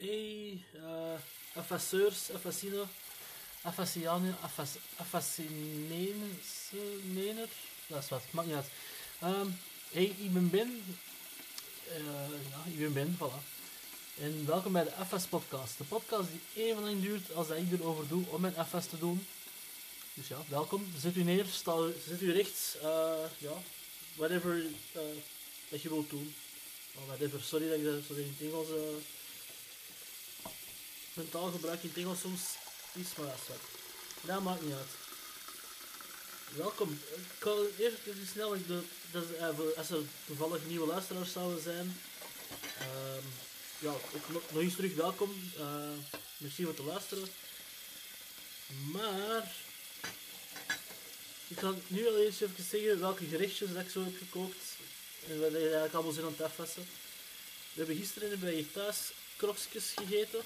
Hey, uh, affasseurs, affassine, affassianen, affassinener. Dat is wat, maakt niet uit. Um, hey, ik ben Ben. Uh, ja, ik ben Ben, voilà. En welkom bij de FS Podcast. De podcast die even lang duurt als dat ik erover doe om mijn FS te doen. Dus ja, welkom. Zet u neer, sta, zet u rechts. Uh, ja, whatever uh, dat je wilt doen. Oh, whatever, sorry dat ik dat zo in het Engels... Mijn taalgebruik in het soms is, maar dat. Dat maakt niet uit. Welkom. Ik ga eerst even snel, ik uh, als er toevallig nieuwe luisteraars zouden zijn. Uh, ja, nog, eens terug welkom. Uh, merci voor te luisteren. Maar ik ga nu al eens even zeggen welke gerechtjes dat ik zo heb gekookt. En wat je eigenlijk allemaal zin aan het afwassen. We hebben gisteren bij je thuis gegeten.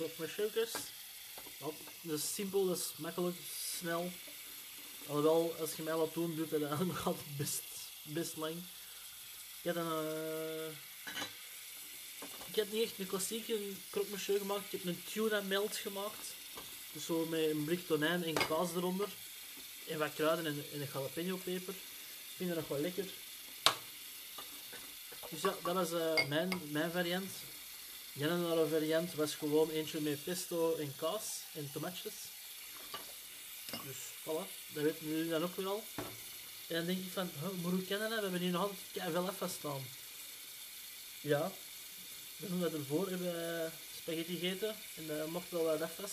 Krok met dat is simpel, dat is makkelijk, snel. Alhoewel, als je mij laat doen, dat eigenlijk nog altijd best, best lang. Ik heb, een, uh... ik heb niet echt een klassieke krokmacheur gemaakt. Ik heb een tuna melt gemaakt. Dus zo met een blik tonijn en kaas eronder. En wat kruiden en, en een jalapeno peper. Ik vind dat nog wel lekker. Dus ja, dat was uh, mijn, mijn variant. Andere variant was gewoon eentje met pesto en kaas en tomatjes. Dus voilà, dat weten jullie dan ook weer al. En dan denk ik van, maar hoe kennen dat? We hebben hier nog altijd wel even staan. Ja, we ervoor hebben spaghetti gegeten en dat mocht wel wat even.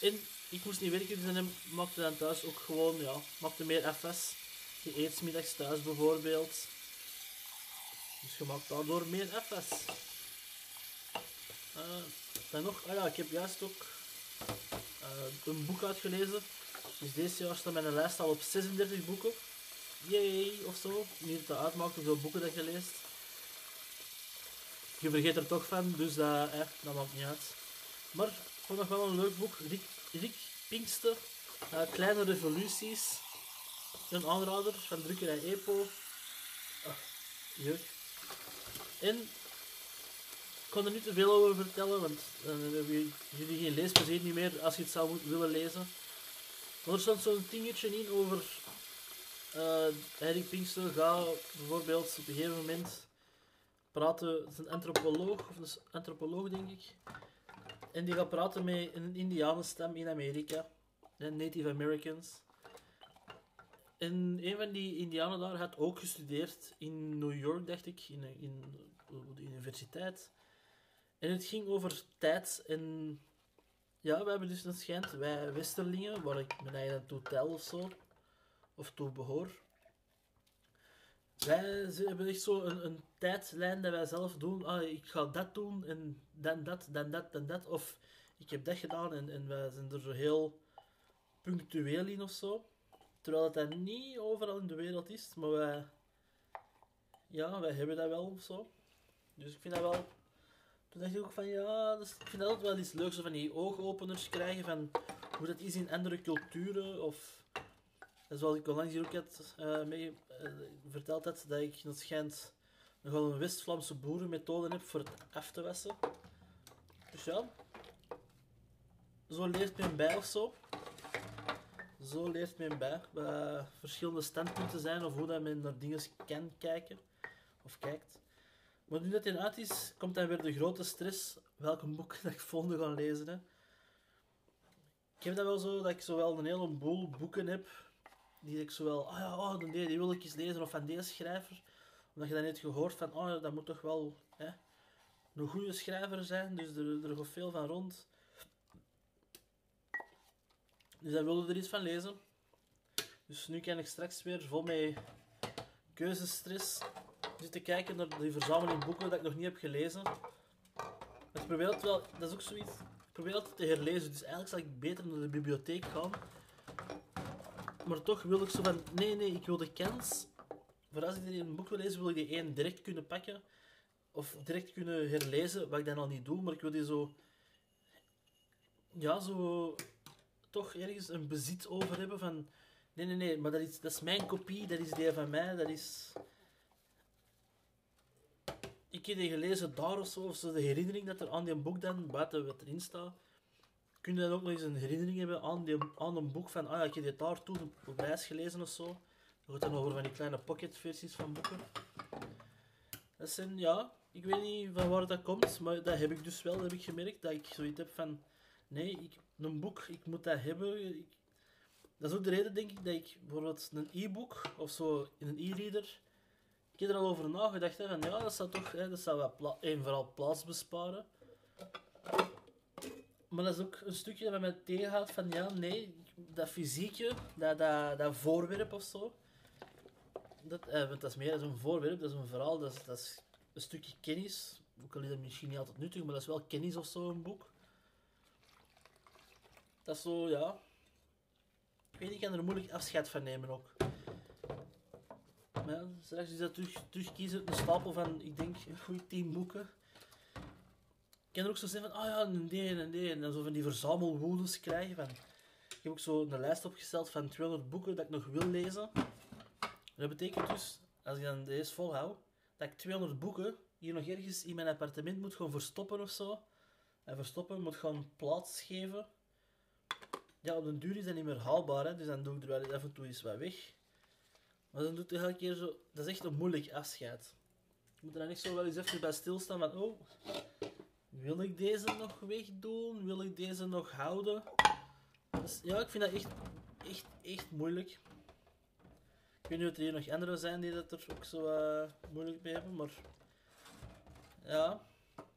En ik moest niet werken, dus dan maakte dan thuis ook gewoon, ja, maakte meer FS. Je eet middags thuis bijvoorbeeld. Dus je maakt daardoor meer FS. Uh, dan nog, ah ja, ik heb juist ook uh, een boek uitgelezen. Dus deze jaar staat mijn lijst al op 36 boeken. Yay, of zo. Niet te uitmaakt hoeveel boeken dat je leest. Je vergeet er toch van, dus dat, eh, dat maakt niet uit. Maar ik vond nog wel een leuk boek. Rick, Rick Pinkster, uh, Kleine Revoluties. Een aanrader van drukkerij EPO. Jeuk. En ik kan er niet te veel over vertellen, want dan hebben jullie geen leesplezier niet meer als je het zou willen lezen. Maar er stond zo'n dingetje in over uh, Erik Pinkster gaat bijvoorbeeld op een gegeven moment praten, het is een antropoloog, of een antropoloog denk ik, en die gaat praten met een indianenstem in Amerika, de Native Americans. En een van die indianen daar had ook gestudeerd in New York, dacht ik, in, in de universiteit. En het ging over tijd en... Ja, we hebben dus een schijnt, wij Westerlingen, waar ik mijn eigen toe tel of zo, of toe behoor. Wij hebben echt zo een, een tijdlijn dat wij zelf doen. Ah, ik ga dat doen en dan dat, dan dat, dan dat. Of ik heb dat gedaan en, en wij zijn er zo heel punctueel in of zo. Terwijl dat niet overal in de wereld is, maar wij... Ja, wij hebben dat wel of zo. Dus ik vind dat wel toen dacht ik ook van ja, ik vind dat wel iets leuks van die oogopeners krijgen van hoe dat is in andere culturen. Of zoals ik onlangs hier ook had uh, mee, uh, verteld had, dat ik het schijnt nogal een West-Vlaamse boerenmethode heb voor het af te wassen. Dus ja, zo leert men bij of zo. Zo leert men bij. Bij verschillende standpunten zijn of hoe dat men naar dingen kan kijken. Of kijkt. Maar nu dat hij uit is, komt dan weer de grote stress. Welke boek dat ik volgende ga lezen. Hè. Ik heb dat wel zo, dat ik zo wel een heleboel boeken heb. Die ik zo wel, ah ja, oh, die, die wil ik eens lezen. Of van deze schrijver. Omdat je dan net gehoord van, oh dat moet toch wel hè, een goede schrijver zijn. Dus er, er gaat veel van rond. Dus daar wilde er iets van lezen. Dus nu kan ik straks weer vol met keuzestress zitten kijken naar die verzameling boeken dat ik nog niet heb gelezen. ik probeer altijd wel, dat is ook zoiets, ik probeer altijd te herlezen. Dus eigenlijk zal ik beter naar de bibliotheek gaan. Maar toch wil ik zo van, nee, nee, ik wil de kans. Voor als ik een boek wil lezen, wil ik die één direct kunnen pakken. Of direct kunnen herlezen, wat ik dan al niet doe. Maar ik wil die zo, ja, zo toch ergens een bezit over hebben van... Nee, nee, nee, maar dat is, dat is mijn kopie, dat is die van mij, dat is ik heb die gelezen daar of zo, of zo de herinnering dat er aan die boek dan, buiten wat erin staat, kun je dan ook nog eens een herinnering hebben aan, die, aan een boek van, ah ja, ik heb dit daar toen op reis gelezen of zo. Dat gaat dan over van die kleine pocketversies van boeken. Dat zijn, ja, ik weet niet van waar dat komt, maar dat heb ik dus wel, heb ik gemerkt, dat ik zoiets heb van, nee, ik, een boek, ik moet dat hebben. Ik- dat is ook de reden, denk ik, dat ik bijvoorbeeld een e-book of zo in een e-reader, ik heb er al over nagedacht, hè, van ja, dat zou toch, hè, dat zou wel pla en vooral plaats besparen. Maar dat is ook een stukje dat mij tegenhoudt van, ja, nee, dat fysieke, dat, dat, dat voorwerp of zo, dat, eh, want dat is meer een voorwerp, dat is een verhaal, dat is, dat is een stukje kennis. Ook al is dat misschien niet altijd nuttig, maar dat is wel kennis of zo, een boek. Dat is zo, ja. Ik weet niet, ik kan er moeilijk afscheid van nemen ook. Maar ja, straks is dat terug, terugkiezen uit een stapel van, ik denk, een goede tien boeken. Ik kan er ook zo zeggen van, ah ja, een D en een D. En dan zo van die verzamelwoelens krijgen. Van, ik heb ook zo een lijst opgesteld van 200 boeken dat ik nog wil lezen. Dat betekent dus, als ik dan deze volhoud, dat ik 200 boeken hier nog ergens in mijn appartement moet gaan verstoppen of zo. En verstoppen moet gaan plaats geven. Ja, op den duur is dat niet meer haalbaar, hè, dus dan doe ik er wel af en toe eens wat weg. Maar dan doet het elke keer zo... Dat is echt een moeilijk afscheid. Je moet er echt zo wel eens even bij stilstaan van... Oh, wil ik deze nog wegdoen? Wil ik deze nog houden? Dus, ja, ik vind dat echt, echt, echt moeilijk. Ik weet niet of er hier nog anderen zijn die dat er ook zo eh, moeilijk mee hebben, maar... Ja,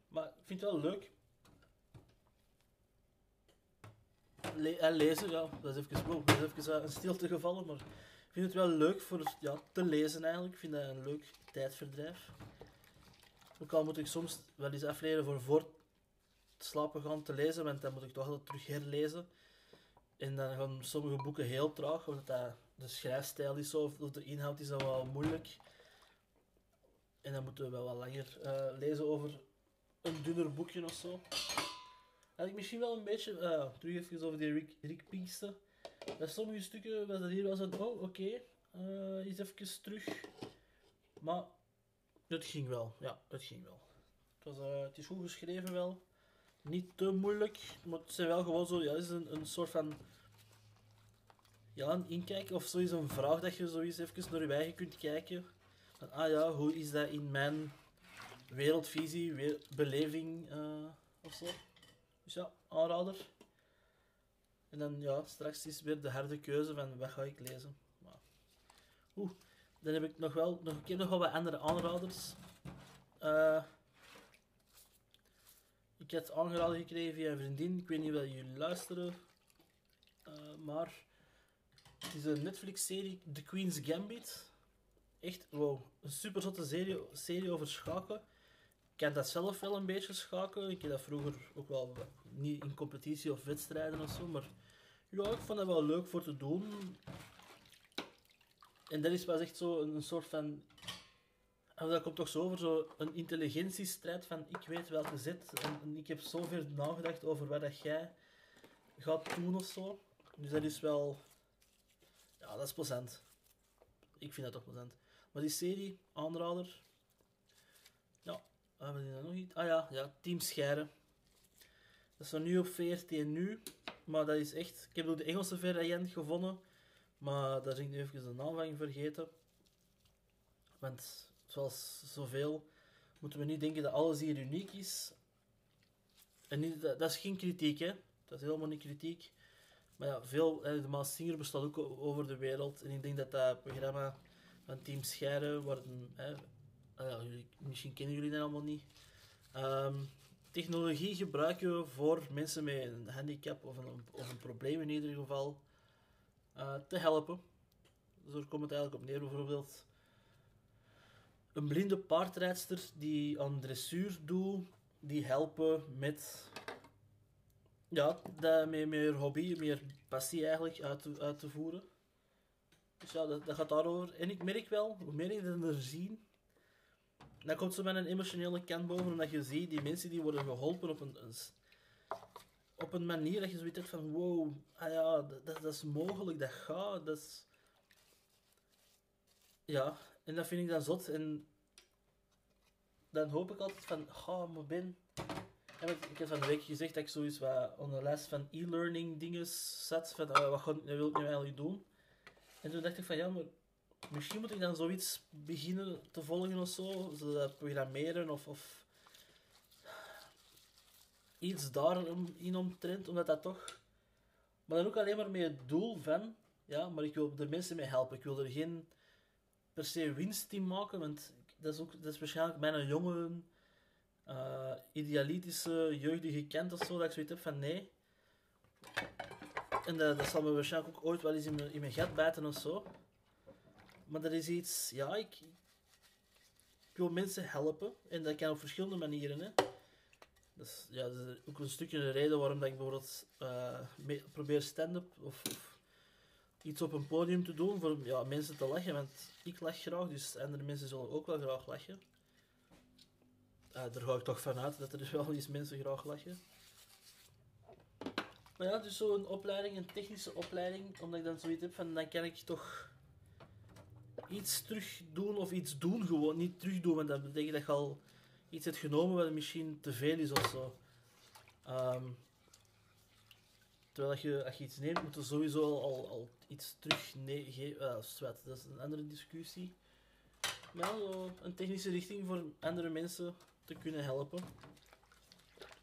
maar ik vind het wel leuk. En lezen, ja, dat is even, wow, dat even eh, een stilte gevallen, maar ik vind het wel leuk voor ja, te lezen eigenlijk. Ik vind dat een leuk tijdverdrijf. Ook al moet ik soms wel eens afleren voor voor het slapen gaan te lezen, want dan moet ik toch altijd terug herlezen. En dan gaan sommige boeken heel traag, omdat dat de schrijfstijl is zo, of of de inhoud is dan wel moeilijk. En dan moeten we wel wat langer eh, lezen over een dunner boekje of zo. Had ik misschien wel een beetje, eh, terug even over die Rick, Rick Pinkster. Bij sommige stukken was dat hier wel zo, oh oké, eh, eens even terug. Maar het ging wel, ja, het ging wel. Het, was, eh, het is goed geschreven wel. Niet te moeilijk, maar het zijn wel gewoon zo, ja, het is een, een soort van ja, een inkijk of zoiets, een vraag dat je zoiets even naar je eigen kunt kijken. Van, ah ja, hoe is dat in mijn wereldvisie, we- beleving eh of zo. Dus ja, aanrader. En dan ja, straks is weer de harde keuze van wat ga ik lezen. Maar, Oeh, dan heb ik nog wel, nog, ik heb nog wel wat andere aanraders. Eh, ik heb aangeraden gekregen via een vriendin. Ik weet niet of jullie luisteren. Eh, maar het is een Netflix-serie, The Queen's Gambit. Echt, wow, een super serie, serie over schaken. Ken dat zelf wel een beetje schaken. Ik heb dat vroeger ook wel niet in competitie of wedstrijden of zo, maar ja, ik vond dat wel leuk voor te doen. En dat is pas echt zo een, soort van. En dat komt toch zo over, zo een intelligentiestrijd van ik weet welke zet en, en ik heb zoveel nagedacht over wat dat jij gaat doen of zo. Dus dat is wel. Ja, dat is plezant. Ik vind dat toch plezant. Maar die serie, aanrader. Ja, hebben we die dan nog iets? Ah ja, ja, Team Scheire. Dat is van nu op VRT nu. Maar dat is echt... Ik heb ook de Engelse variant gevonden. Maar daar ben ik nu even de naam van vergeten. Want zoals zoveel moeten we niet denken dat alles hier uniek is. En dat, is geen kritiek, hè. Dat is helemaal niet kritiek. Maar ja, veel, de Maas Singer bestaat ook over de wereld. En ik denk dat dat programma van Team Scheire, worden, hè, ah misschien kennen jullie dat allemaal niet. Ehm, technologie gebruiken we voor mensen met een handicap of een, of een probleem in ieder geval eh, te helpen. Dus daar komt het eigenlijk op neer. Bijvoorbeeld een blinde paardrijdster die aan dressuur doet, die helpen met ja, dat met meer hobby, meer passie eigenlijk uit te, uit te voeren. Dus ja, dat, dat gaat daarover. En ik merk wel, hoe meer ik er zie, dan komt ze met een emotionele kant boven, omdat je ziet, die mensen die worden geholpen op een, op een manier dat je zoiets hebt van, wow, ah ja, dat, dat, is mogelijk, dat gaat, dat is... Ja, en dat vind ik dan zot. En dan hoop ik altijd van, oh, maar Ben... Ik heb van de week gezegd dat ik zoiets wat onder de lijst van e-learning dingen zat, van uh, wat ga, wil ik nu eigenlijk doen? En toen dacht ik van, ja, maar misschien moet ik dan zoiets beginnen te volgen of zo, zodat programmeren of, of iets daarin omtrent, omdat dat toch... Maar dan ook alleen maar met het doel van, ja, maar ik wil er mensen mee helpen. Ik wil er geen per se winst in maken, want dat is, ook, dat is waarschijnlijk mijn jonge, uh, idealistische, jeugdige kent of zo, dat ik zoiets heb van nee. En dat, dat zal me waarschijnlijk ook ooit wel eens in mijn, in mijn gat bijten of zo. Maar dat is iets, ja, ik, wil mensen helpen. En dat kan op verschillende manieren. Hè. Dat is, ja, dat is ook een stukje de reden waarom dat ik bijvoorbeeld uh, probeer stand-up of, of, iets op een podium te doen voor ja, mensen te lachen. Want ik lach graag, dus andere mensen zullen ook wel graag lachen. Uh, daar ga ik toch vanuit dat er dus wel eens mensen graag lachen. Maar ja, dus zo'n opleiding, een technische opleiding, omdat ik dan zoiets heb van, dan kan ik toch iets terug doen of iets doen gewoon. Niet terug doen, want dat betekent dat je al iets hebt genomen wat misschien te veel is of zo. Um, terwijl als je, als je iets neemt, moet je sowieso al, al iets terug geven. Uh, dat is een andere discussie. Maar zo een technische richting voor andere mensen te kunnen helpen.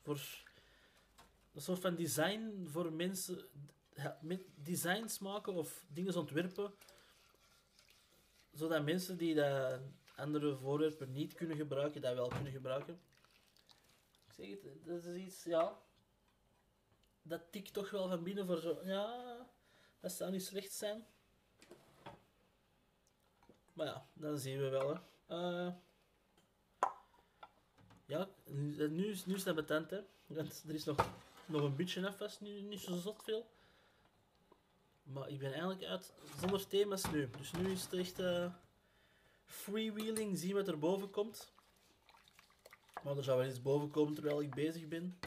Voor een soort van design voor mensen. Designs maken of dingen ontwerpen. Zodat mensen die andere voorwerpen niet kunnen gebruiken, dat wel kunnen gebruiken. Ik zeg het, dat is iets, ja. Dat tikt toch wel van binnen voor zo. Ja, dat zou niet slecht zijn. Maar ja, dan zien we wel. Hè. Uh, ja, nu, nu is het betent, hè. Want er is nog, nog een beetje af vast, nu niet zo zot veel. Maar ik ben eigenlijk uit zonder thema's nu. Dus nu is het echt uh, freewheeling, zien wat er boven komt. Maar er zou wel iets boven komen terwijl ik bezig ben.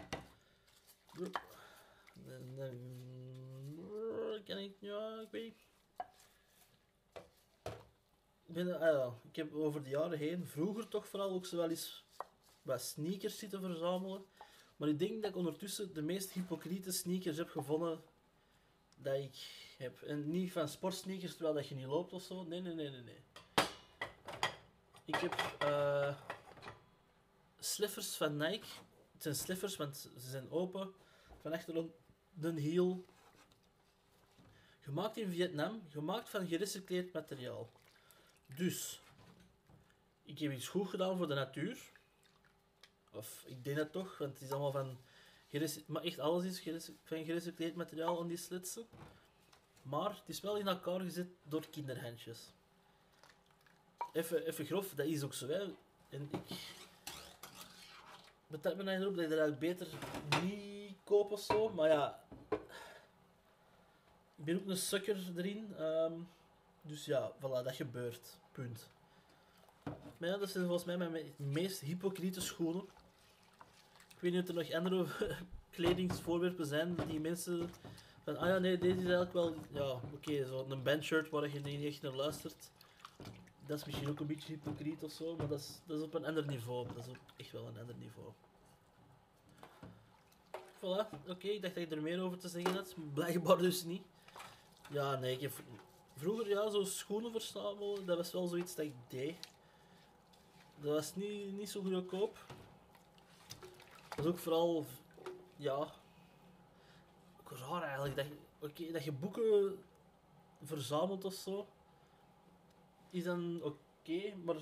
Kan ik, ja, ik weet. Ik, ben, ah ik heb over de jaren heen, vroeger toch vooral ook zo wel eens wat sneakers zitten verzamelen. Maar ik denk dat ik ondertussen de meest hypocriete sneakers heb gevonden dat ik heb. En niet van sportsneakers terwijl dat je niet loopt of zo. Nee, nee, nee, nee. Ik heb uh, slippers van Nike. Het zijn slippers, want ze zijn open. Van achter de heel. Gemaakt in Vietnam. Gemaakt van gerecycleerd materiaal. Dus, ik heb iets goed gedaan voor de natuur. Of ik denk dat toch, want het is allemaal van... Maar echt alles is van gerecycleerd materiaal aan die slitsen. Maar het is wel in elkaar gezet door kinderhandjes. Even, even grof, dat is ook zo. Hè. En ik... Betrek me erop dat je dat beter niet koop of zo. Maar ja... Ik ben ook een sukker erin. Um, dus ja, voilà, dat gebeurt. Punt. Maar dat zijn volgens mij mijn meest hypocriete schoenen. Ik weet niet of er nog andere kledingsvoorwerpen zijn die mensen van, ah ja, nee, deze is eigenlijk wel, ja, oké, zo een bandshirt waar je niet echt naar luistert. Dat is misschien ook een beetje hypocriet of zo, maar dat is, dat is op een ander niveau. Dat is ook echt wel een ander niveau. Voilà, oké, ik dacht dat je er meer over te zeggen had. Blijkbaar dus niet. Ja, nee, ik vroeger ja, zo schoenen verzamelen, dat was wel zoiets dat ik deed. Dat was niet, niet zo goedkoop. Dat was ook vooral, ja, ook raar eigenlijk. Dat je, dat je boeken verzamelt of zo, is dan oké, maar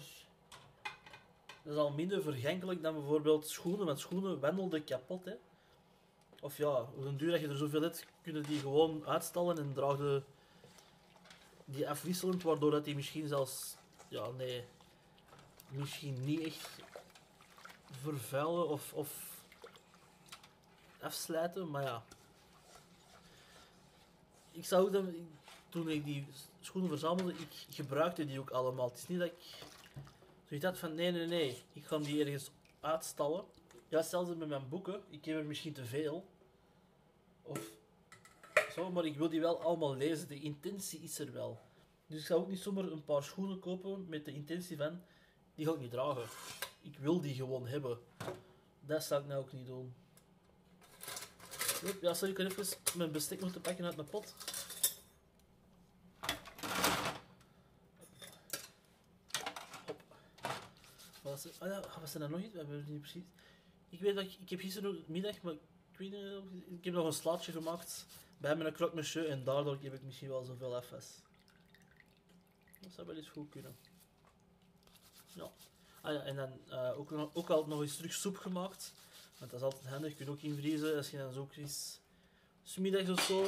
dat is al minder vergankelijk dan bijvoorbeeld schoenen, want schoenen wendelden kapot. Hè. Of ja, op een duur dat je er zoveel hebt, kunnen die gewoon uitstallen en draagden die afwisselend, waardoor dat die misschien zelfs, ja nee, misschien niet echt vervuilen of, of afsluiten, maar ja. Ik zou dan, toen ik die schoenen verzamelde, ik gebruikte die ook allemaal. Het is niet dat ik zoiets had van, nee, nee, nee, ik ga die ergens uitstallen. Ja, zelfs met mijn boeken, ik heb er misschien te veel. Of zo, maar ik wil die wel allemaal lezen. De intentie is er wel. Dus ik zou ook niet zomaar een paar schoenen kopen met de intentie van, die ga ik niet dragen. Ik wil die gewoon hebben. Dat zou ik nou ook niet doen. Ja, sorry, ik kan even mijn bestek moeten pakken uit mijn pot. Was er? Ah ja, was er nou nog iets? We hebben het niet precies. Ik weet dat ik, heb gisteren middag, maar ik weet niet, ik heb nog een slaatje gemaakt bij mijn croque monsieur en daardoor heb ik misschien wel zoveel FS. Dat zou wel eens goed kunnen. Ja. Ah en dan eh, ook, ook al nog eens terug soep gemaakt. Want dat is altijd handig, je ook invriezen als je dan zo eens smiddags of zo.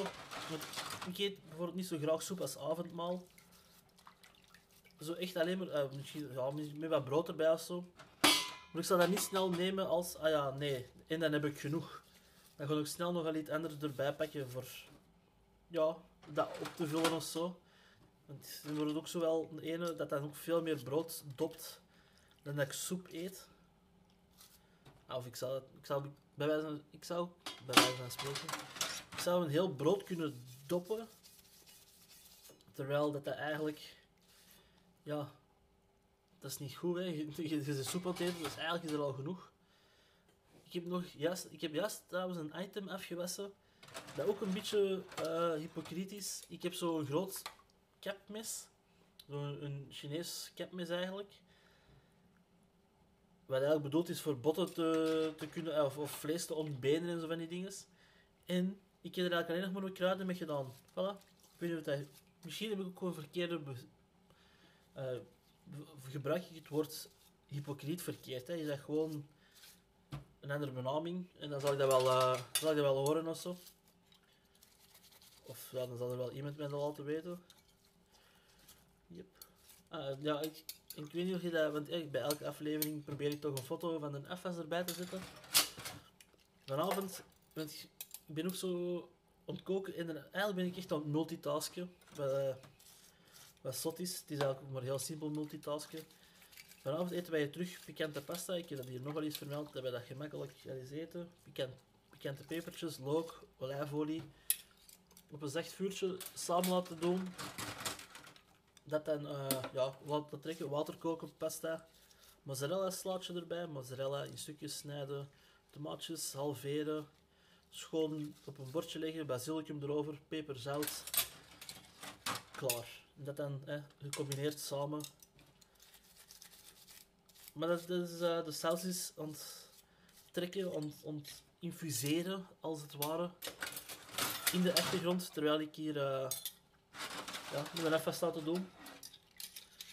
Want ik eet bijvoorbeeld niet zo graag soep als avondmaal. Zo echt alleen maar, eh, misschien ja, met wat brood erbij of zo. Maar ik zal dat niet snel nemen als, ah ja, nee, en dan heb ik genoeg. Dan ga ik snel nog wel iets anders erbij pakken voor, ja, dat op te vullen of zo. Want dan wordt het ook zo wel de ene dat dan ook veel meer brood dopt dan dat ik soep eet. Of ik zou, ik zou bij wijze van, ik zou, bij spreken, ik zou een heel brood kunnen doppen. Terwijl dat, dat eigenlijk, ja, dat is niet goed hè. Je, je, je soep aan het dus eigenlijk is er al genoeg. Ik heb nog juist, ik heb juist trouwens een item afgewassen. Dat ook een beetje eh hypocriet is. Ik heb zo'n groot kapmes. Een Chinees kapmes eigenlijk. Wat eigenlijk bedoeld is voor botten te, te kunnen, of, of vlees te ontbenen en zo van die dingen. En ik heb er eigenlijk alleen nog maar wat kruiden mee gedaan. Voilà. Ik weet niet of dat... Misschien heb ik ook gewoon verkeerde... eh, gebruik ik het woord hypocriet verkeerd. Hè. Is dat gewoon een andere benaming? En dan zal ik dat wel, eh, zal ik dat wel horen of zo. Of dan zal er wel iemand mij dat laten weten. Yep. Ah, ja, ik, ik weet niet of je dat... Want bij elke aflevering probeer ik toch een foto van een FS erbij te zetten. Vanavond... Want ik ben ook zo aan het koken. En eigenlijk ben ik echt aan het multitasken. Wat, eh, wat is. Het is eigenlijk maar heel simpel multitasken. Vanavond eten wij terug pikante pasta. Ik heb dat hier nog wel eens vermeld, dat wij dat gemakkelijk eens eten. Pikant, pikante pepertjes, look, olijfolie. Op een zacht vuurtje samen laten doen. Dat dan, eh, ja, laten trekken, water koken, pasta. Mozzarella slaatje erbij, mozzarella in stukjes snijden. Tomaatjes halveren. Schoon op een bordje leggen, basilicum erover, peper, zout. Klaar. Dat dan eh, gecombineerd samen. Maar dat, dat is, eh, de saus is trekken, het- aan het infuseren, als het ware, in de achtergrond, terwijl ik hier eh ja, nu mijn even te doen.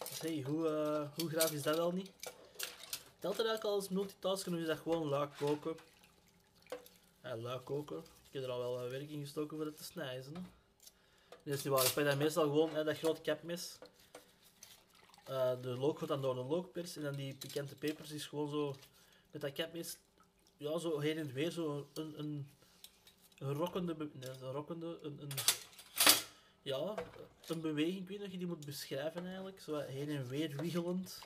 Dus hey, hoe, eh, hoe graag is dat wel niet? Telt er eigenlijk al als multitasken of is dat gewoon laag koken? Ja, laag koken. Ik heb er al wel werk in gestoken voor het te snijden. Hè? Dat is niet waar. Ik pak dan meestal gewoon hè, dat grote kapmes. Eh, de look gaat dan door de lookpers en dan die pikante pepers is gewoon zo met dat kapmes, ja, zo heen en weer, zo een, een, een rokkende, nee, een rokkende, een, een, ja, een beweging, ik niet je die moet beschrijven eigenlijk, zo heen en weer wiegelend,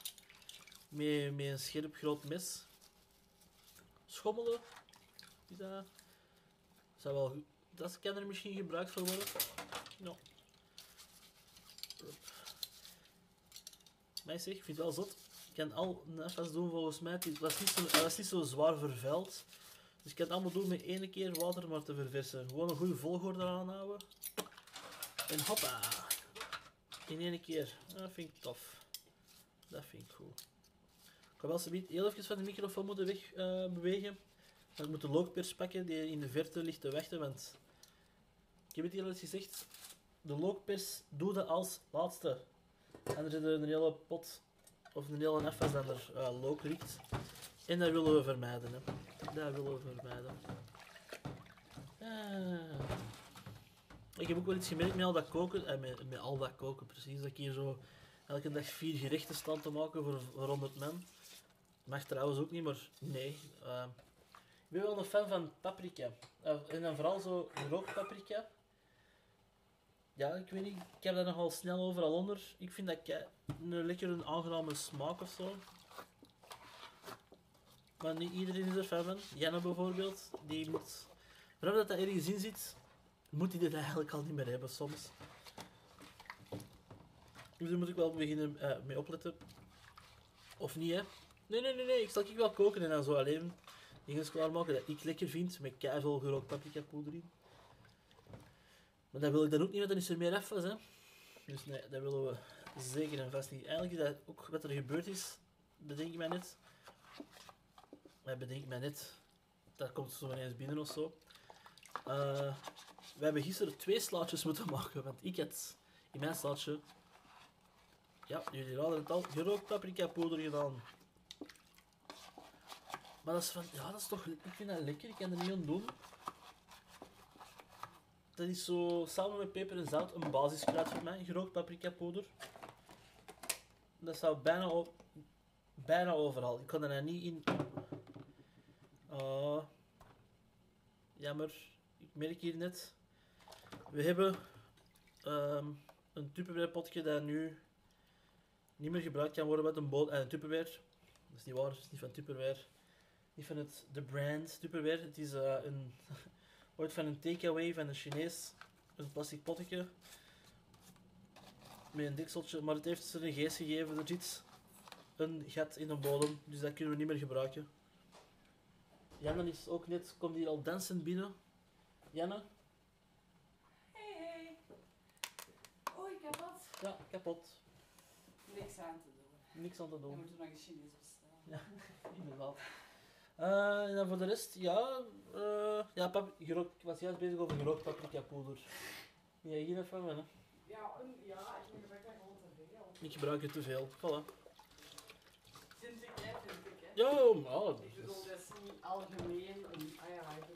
met, met een scherp groot mes. Schommelen, is dat, wel, dat kan er misschien gebruikt voor worden. Ja. Zeg, ik vind het wel zot. Ik kan al FS doen volgens mij. Het was niet zo, was niet zo zwaar vervuild. Dus ik kan het allemaal doen met één keer water maar te verversen. Gewoon een goede volgorde aanhouden. En hoppa. In één keer. Dat vind ik tof. Dat vind ik goed. Ik ga wel heel even van de microfoon moeten weg eh, bewegen. Ik moet de lookpers pakken die in de verte ligt te wachten. Want ik heb het hier gezegd. De lookpers doe dat als laatste. En er zit een hele pot of een hele FS dat er eh look ligt. En dat willen we vermijden. Hè. Dat willen we vermijden. Ah. Ik heb ook wel iets gemerkt met al dat koken. Eh, met, met al dat koken, precies. Dat ik hier zo elke dag vier gerechten sta te maken voor, voor 100 man. Mag trouwens ook niet, maar nee. eh, ik ben wel een fan van paprika. Eh, en dan vooral zo rookpaprika. Ja, ik weet niet. Ik heb daar nogal snel overal onder. Ik vind dat een lekker een aangename smaak of zo. Maar niet iedereen is er fan van. Janne bijvoorbeeld, die moet... Vanaf dat dat ergens in zit, moet hij dit eigenlijk al niet meer hebben soms. Dus daar moet ik wel beginnen eh, mee opletten. Of niet, hè? Nee, nee, nee, nee. Ik zal ik wel koken en dan zo alleen dingen klaarmaken dat ik lekker vind. Met keiveel gerookt paprika poeder in. Maar dat wil ik dan ook niet, want dan is er meer afwas, hè. Dus nee, dat willen we zeker en vast niet. Eigenlijk is dat ook wat er gebeurd is, bedenk ik mij net. Maar bedenk ik mij net. Dat komt zo ineens binnen of zo. Eh, we hebben gisteren twee slaatjes moeten maken, want ik had in mijn slaatje, ja, jullie raden het al, gerookt paprika poeder gedaan. Maar dat is van, ja, dat is toch, ik vind dat lekker, ik kan er niet aan doen. Dat is zo, samen met peper en zout, een basiskruid voor mij, gerookt paprika poeder. Dat staat bijna, bijna overal. Ik kan er niet in. Oh, jammer. Ik merk hier net. We hebben ehm, een Tupperware potje dat nu niet meer gebruikt kan worden met een boot. een Tupperware. Dat is niet waar, het is niet van Tupperware. Niet van het, de brand Tupperware. Het is eh, een, ooit van een takeaway van een Chinees. Een plastic potje. Met een dekseltje. Maar het heeft ze een geest gegeven. Er zit een gat in de bodem. Dus dat kunnen we niet meer gebruiken. Janne is ook net, komt hier al dansend binnen. Janne? Hey, hey. Oei, kapot. Ja, kapot. Niks aan te doen. Niks aan te doen. moeten we nog een Chinees bestellen. Inderdaad. Eh, en dan voor de rest, ja, eh, ja pap, gerookt, ik was juist bezig over gerookt paprika poeder. Ja, hier even wennen. Ja, een, ja, ik gebruik dat gewoon te veel. Ik gebruik het te veel. Voilà. Vind ik, hè, vind ik, hè. Ja, maar, Ik bedoel, dat is niet algemeen. Een, ah ja, ik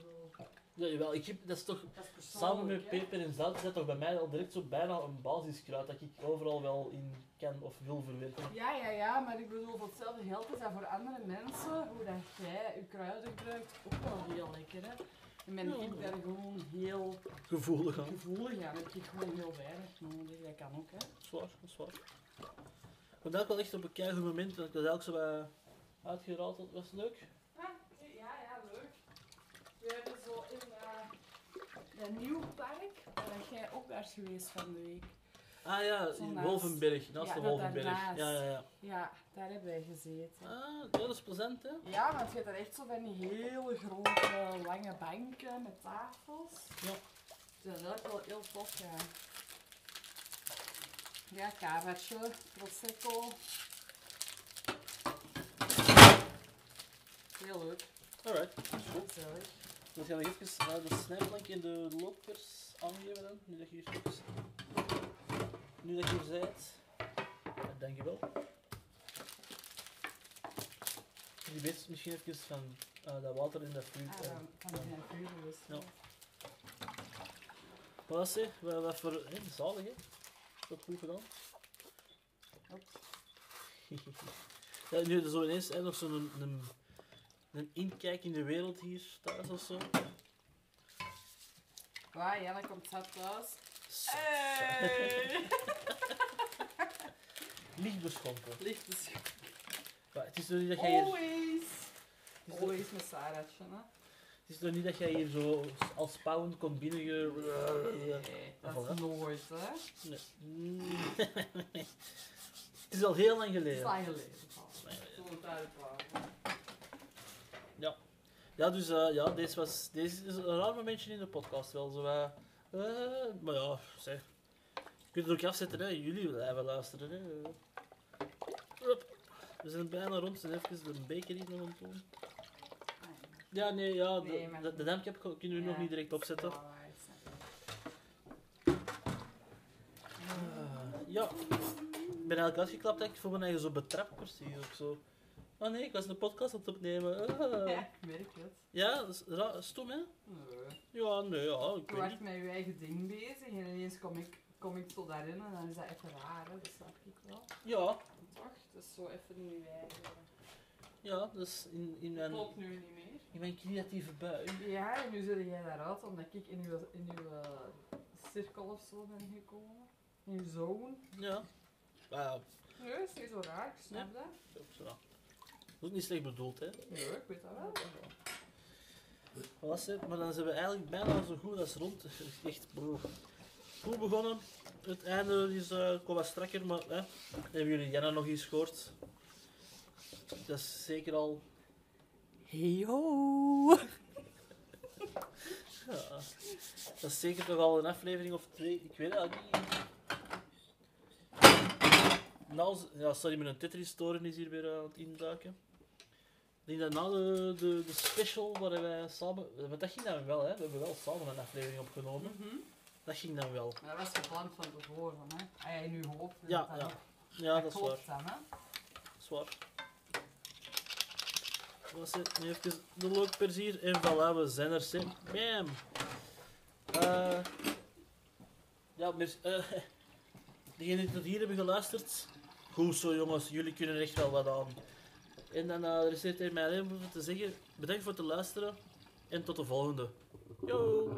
ja, jawel, ik heb, dat is toch, dat is samen met peper en zout is dat toch bij mij al direct zo bijna een basiskruid dat ik overal wel in kan of wil verwerken. Ja, ja, ja, maar ik bedoel, voor hetzelfde geld is dat voor andere mensen, hoe dat jij je kruiden gebruikt, ook wel heel lekker, hè. En ben Ja. ik daar gewoon heel Gevoelig aan. gevoelig aan. heb ik gewoon heel weinig nodig. Dat kan ook, hè. Zwaar, dat is waar. Vandaag wel echt op een keihard moment, dat ik dat elke zo bij uitgeraald had. Was leuk? Ah, ja, ja, leuk. We hebben een nieuw park, waar jij ook is geweest van de week. Ah ja, in Wolvenberg, naast de Wolvenberg. Ja, ja, ja. Ja, daar hebben wij gezeten. Ah, dat is plezant, hè? Ja, want je hebt daar echt zo van die hele grote, lange banken met tafels. Ja. Dat is eigenlijk wel heel tof, ja. Ja, cavatje, prosecco. Heel leuk, Alright, dat is goed. gezellig. Dan gaan we even de snijplank en de lopers aangeven dan, nu dat je hier even... Nu dat je hier bent. Ja, dankjewel. Je weet misschien even van eh, dat water in dat vuur. Ah, eh, van, van die vuur dus. Ja. Wat wat voor... Hé, zalig, hè? Dat goed gedaan. Ja, nu zo ineens hè, nog zo'n een, inkijk in de wereld hier thuis of zo. Waar, Janne komt zat thuis. Zo. Hey! Licht beschonken. Licht is Maar het is toch niet dat jij hier... always. Het is, Always met hè. het is toch niet dat jij hier zo als spouwend komt binnen... Nee, dat voilà. is nooit, hè. Nee. Het is al heel lang Het is geleden. lang geleden. Lang geleden. Ja, dus eh, ja, deze, was, deze is een raar momentje in de podcast wel. Zo, eh, maar ja, zeg. Je kunt het ook afzetten, hè. Jullie blijven luisteren, hè. We zijn bijna rond. We zijn even de beker in aan het doen. Ja, nee, ja, de, Nee, de, de dampkap kunnen we nog niet direct opzetten. Ah, ja, ik ben eigenlijk uitgeklapt dat ik voor mijn eigen zo betrapt precies of zo. Oh nee, ik was een podcast aan het opnemen. Ah. Ja, ik merk het. Ja, dat is ra- stom hè? Nee. Ja, nee, ja, ik Je weet was niet. met je eigen ding bezig en ineens kom ik, kom ik zo daarin en dan is dat even raar, hè. dat snap ik wel. Ja, Toch? Het is zo even in je eigen... ja, dus in, in, mijn, Klopt nu niet meer. in mijn creatieve bui. Ja, en nu zit jij daaruit omdat ik in uw, in uw eh, cirkel of zo ben gekomen. In uw zone. Ja. Ah, Nee, is niet zo raar, ik snap dat. zo, zo. Dat is ook niet slecht bedoeld, hè? Nee, ik weet dat wel. Wat was het? Maar dan zijn we eigenlijk bijna zo goed als rond. Echt broer. Goed begonnen. Het einde is, eh kwam wat strakker, maar hè, hebben jullie Janna nog eens gehoord? Dat is zeker al... Hey ho! Ja, dat is zeker toch al een aflevering of twee. Ik weet het niet. Nou, ja, sorry, mijn Tetris-toren is hier weer aan het induiken. Dat na de, de, de special waar wij samen... Want dat ging dan wel, hè. We hebben wel samen een aflevering opgenomen. Mhm. Dat ging dan wel. Maar dat was gepland van tevoren, hè? Als jij nu hoopt... Ja, dat ja. dat- Ja, dat is waar. dan, hè? Dat is waar. Was het nu even de loopperzier en voilà, we zijn er. Sim. Bam! Eh ja, eh degenen die tot hier hebben geluisterd, goed zo jongens, jullie kunnen echt wel wat aan. En dan eh er mij alleen maar te zeggen, bedankt voor het luisteren en tot de volgende. Yo!